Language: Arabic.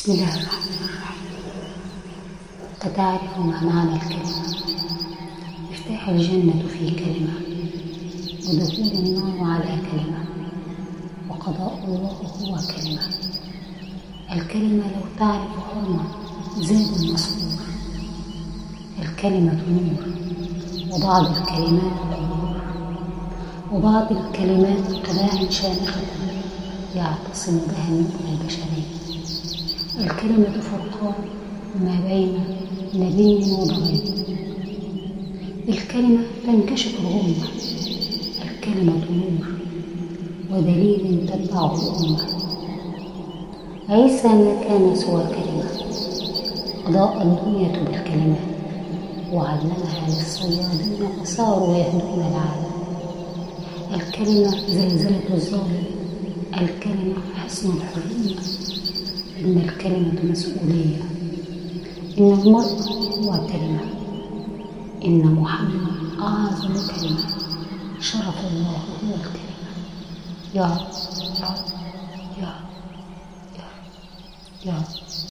بسم الله. الرحمن الرحيم أتعرف ما معنى الكلمة؟ مفتاح الجنة في كلمة ودخول النار على كلمة وقضاء الله هو كلمة. الكلمة لو تعرف حرمة زاد المصفور الكلمة نور وبعض الكلمات عبور وبعض الكلمات قلاع شامخة يعتصم بها النور البشري. الكلمة فرقان ما بين نبي وضغيب الكلمة تنكشف الغمة. الكلمة نور ودليل تتبعه الأمة عيسى ما كان سوى كلمة أضاء الدنيا بالكلمات وعلمها للصيادين فصاروا يهدون العالم. الكلمة زلزلة الظالم الكلمة حسن الحرية إن الكلمة مسؤولية. إن المرء هو كلمة. إن محمد أعظم كلمة شرف الله هو الكلمة. يا رب. يا يا يا